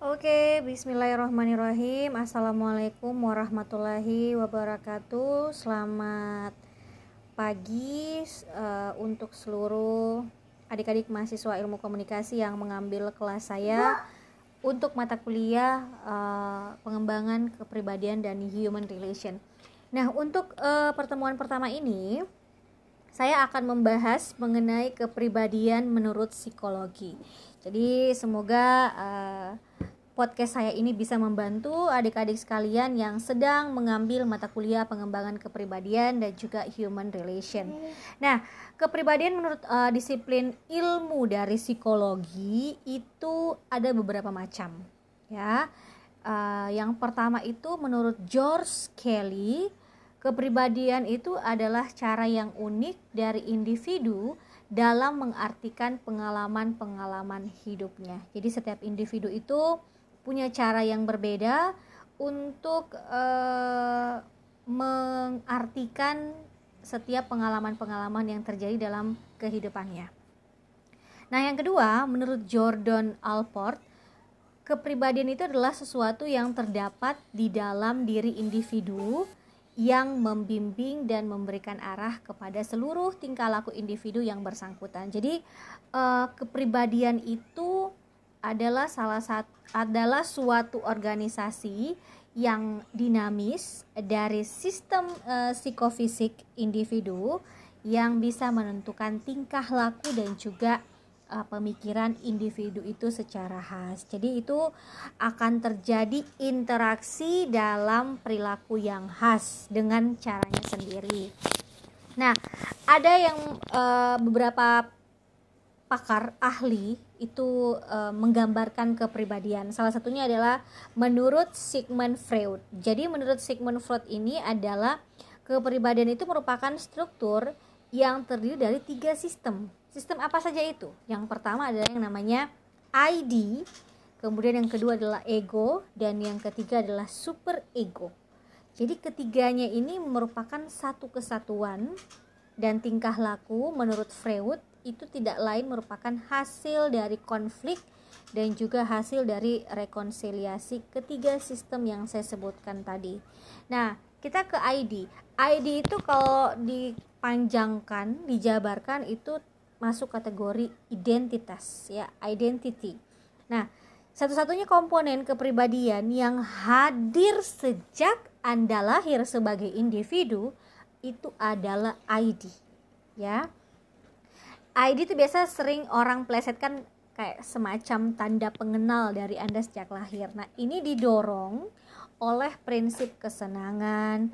Oke, bismillahirrahmanirrahim. Assalamualaikum warahmatullahi wabarakatuh. Selamat pagi uh, untuk seluruh adik-adik mahasiswa ilmu komunikasi yang mengambil kelas saya untuk mata kuliah uh, pengembangan kepribadian dan human relation. Nah, untuk uh, pertemuan pertama ini saya akan membahas mengenai kepribadian menurut psikologi. Jadi semoga uh, podcast saya ini bisa membantu adik-adik sekalian yang sedang mengambil mata kuliah pengembangan kepribadian dan juga human relation. Nah, kepribadian menurut uh, disiplin ilmu dari psikologi itu ada beberapa macam, ya. Uh, yang pertama itu menurut George Kelly Kepribadian itu adalah cara yang unik dari individu dalam mengartikan pengalaman-pengalaman hidupnya. Jadi setiap individu itu punya cara yang berbeda untuk uh, mengartikan setiap pengalaman-pengalaman yang terjadi dalam kehidupannya. Nah, yang kedua, menurut Jordan Alport, kepribadian itu adalah sesuatu yang terdapat di dalam diri individu yang membimbing dan memberikan arah kepada seluruh tingkah laku individu yang bersangkutan. Jadi uh, kepribadian itu adalah salah satu adalah suatu organisasi yang dinamis dari sistem uh, psikofisik individu yang bisa menentukan tingkah laku dan juga uh, pemikiran individu itu secara khas. Jadi itu akan terjadi interaksi dalam perilaku yang khas dengan caranya sendiri. Nah, ada yang uh, beberapa pakar ahli itu uh, menggambarkan kepribadian. Salah satunya adalah menurut Sigmund Freud. Jadi menurut Sigmund Freud ini adalah kepribadian itu merupakan struktur yang terdiri dari tiga sistem Sistem apa saja itu? Yang pertama adalah yang namanya ID, kemudian yang kedua adalah ego, dan yang ketiga adalah super ego. Jadi ketiganya ini merupakan satu kesatuan dan tingkah laku menurut Freud itu tidak lain merupakan hasil dari konflik dan juga hasil dari rekonsiliasi ketiga sistem yang saya sebutkan tadi. Nah, kita ke ID. ID itu kalau dipanjangkan, dijabarkan itu masuk kategori identitas ya identity. Nah, satu-satunya komponen kepribadian yang hadir sejak Anda lahir sebagai individu itu adalah ID. Ya. ID itu biasa sering orang plesetkan kayak semacam tanda pengenal dari Anda sejak lahir. Nah, ini didorong oleh prinsip kesenangan,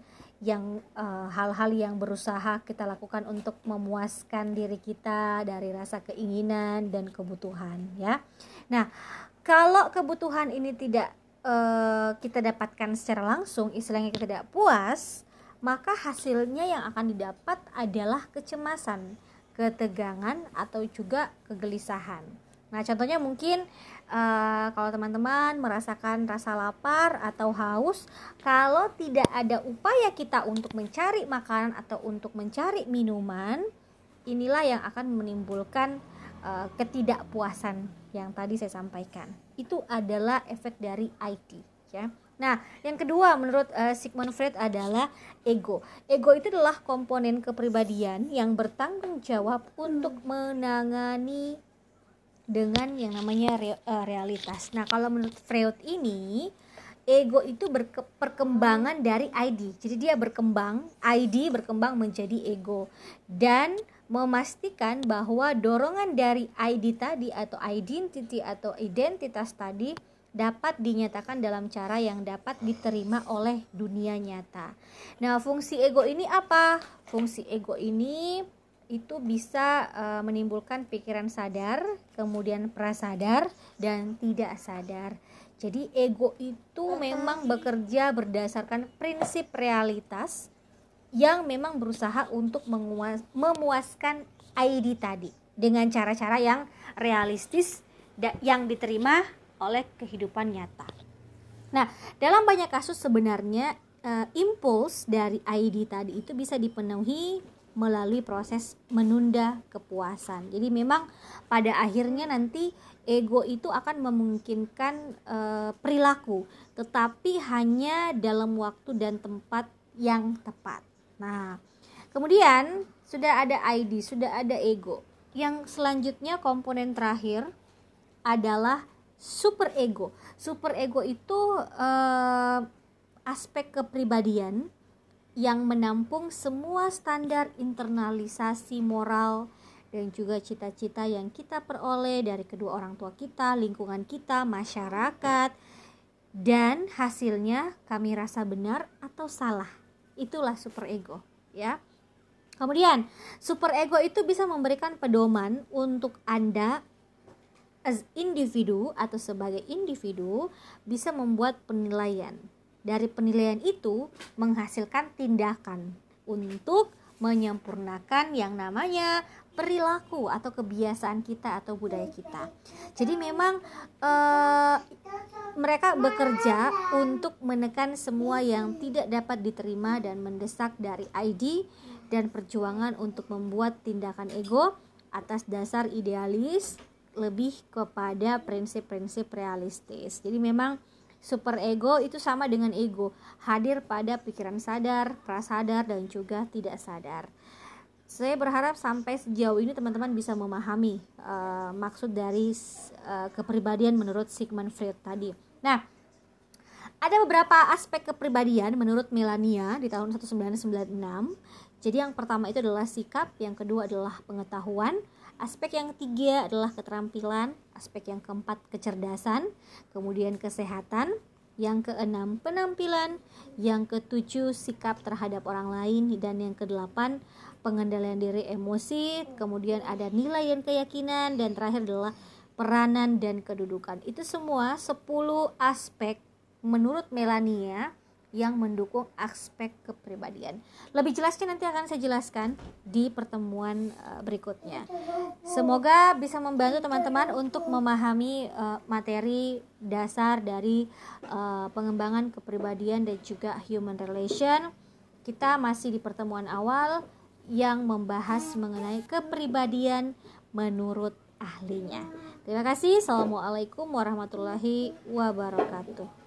yang eh, hal-hal uh, yang berusaha kita lakukan untuk memuaskan diri kita dari rasa keinginan dan kebutuhan ya. Nah, kalau kebutuhan ini tidak uh, kita dapatkan secara langsung, istilahnya kita tidak puas, maka hasilnya yang akan didapat adalah kecemasan, ketegangan atau juga kegelisahan. Nah, contohnya mungkin uh, kalau teman-teman merasakan rasa lapar atau haus, kalau tidak ada upaya kita untuk mencari makanan atau untuk mencari minuman, inilah yang akan menimbulkan uh, ketidakpuasan yang tadi saya sampaikan. Itu adalah efek dari IT, ya. Nah, yang kedua menurut uh, Sigmund Freud adalah ego. Ego itu adalah komponen kepribadian yang bertanggung jawab untuk menangani dengan yang namanya re, uh, realitas. Nah, kalau menurut Freud ini ego itu perkembangan dari ID. Jadi dia berkembang, ID berkembang menjadi ego dan memastikan bahwa dorongan dari ID tadi atau identity atau identitas tadi dapat dinyatakan dalam cara yang dapat diterima oleh dunia nyata. Nah, fungsi ego ini apa? Fungsi ego ini itu bisa uh, menimbulkan pikiran sadar, kemudian prasadar dan tidak sadar. Jadi ego itu memang bekerja berdasarkan prinsip realitas yang memang berusaha untuk menguas, memuaskan ID tadi dengan cara-cara yang realistis yang diterima oleh kehidupan nyata. Nah, dalam banyak kasus sebenarnya uh, impuls dari ID tadi itu bisa dipenuhi melalui proses menunda kepuasan. Jadi memang pada akhirnya nanti ego itu akan memungkinkan e, perilaku, tetapi hanya dalam waktu dan tempat yang tepat. Nah, kemudian sudah ada ID, sudah ada ego. Yang selanjutnya komponen terakhir adalah super ego. Super ego itu e, aspek kepribadian yang menampung semua standar internalisasi moral dan juga cita-cita yang kita peroleh dari kedua orang tua kita, lingkungan kita, masyarakat, dan hasilnya kami rasa benar atau salah. Itulah super ego, ya. Kemudian, super ego itu bisa memberikan pedoman untuk Anda as individu atau sebagai individu bisa membuat penilaian dari penilaian itu menghasilkan tindakan untuk menyempurnakan yang namanya perilaku atau kebiasaan kita atau budaya kita. Jadi memang uh, mereka bekerja untuk menekan semua yang tidak dapat diterima dan mendesak dari ID dan perjuangan untuk membuat tindakan ego atas dasar idealis lebih kepada prinsip-prinsip realistis. Jadi memang Super ego itu sama dengan ego, hadir pada pikiran sadar, prasadar, dan juga tidak sadar. Saya berharap sampai sejauh ini teman-teman bisa memahami uh, maksud dari uh, kepribadian menurut Sigmund Freud tadi. Nah, ada beberapa aspek kepribadian menurut Melania di tahun 1996. Jadi yang pertama itu adalah sikap, yang kedua adalah pengetahuan, Aspek yang ketiga adalah keterampilan, aspek yang keempat kecerdasan, kemudian kesehatan, yang keenam penampilan, yang ketujuh sikap terhadap orang lain. Dan yang kedelapan pengendalian diri emosi, kemudian ada nilai dan keyakinan. Dan terakhir adalah peranan dan kedudukan. Itu semua 10 aspek menurut Melania yang mendukung aspek kepribadian. Lebih jelasnya nanti akan saya jelaskan di pertemuan uh, berikutnya. Semoga bisa membantu teman-teman untuk memahami uh, materi dasar dari uh, pengembangan kepribadian dan juga human relation. Kita masih di pertemuan awal yang membahas mengenai kepribadian menurut ahlinya. Terima kasih. Assalamualaikum warahmatullahi wabarakatuh.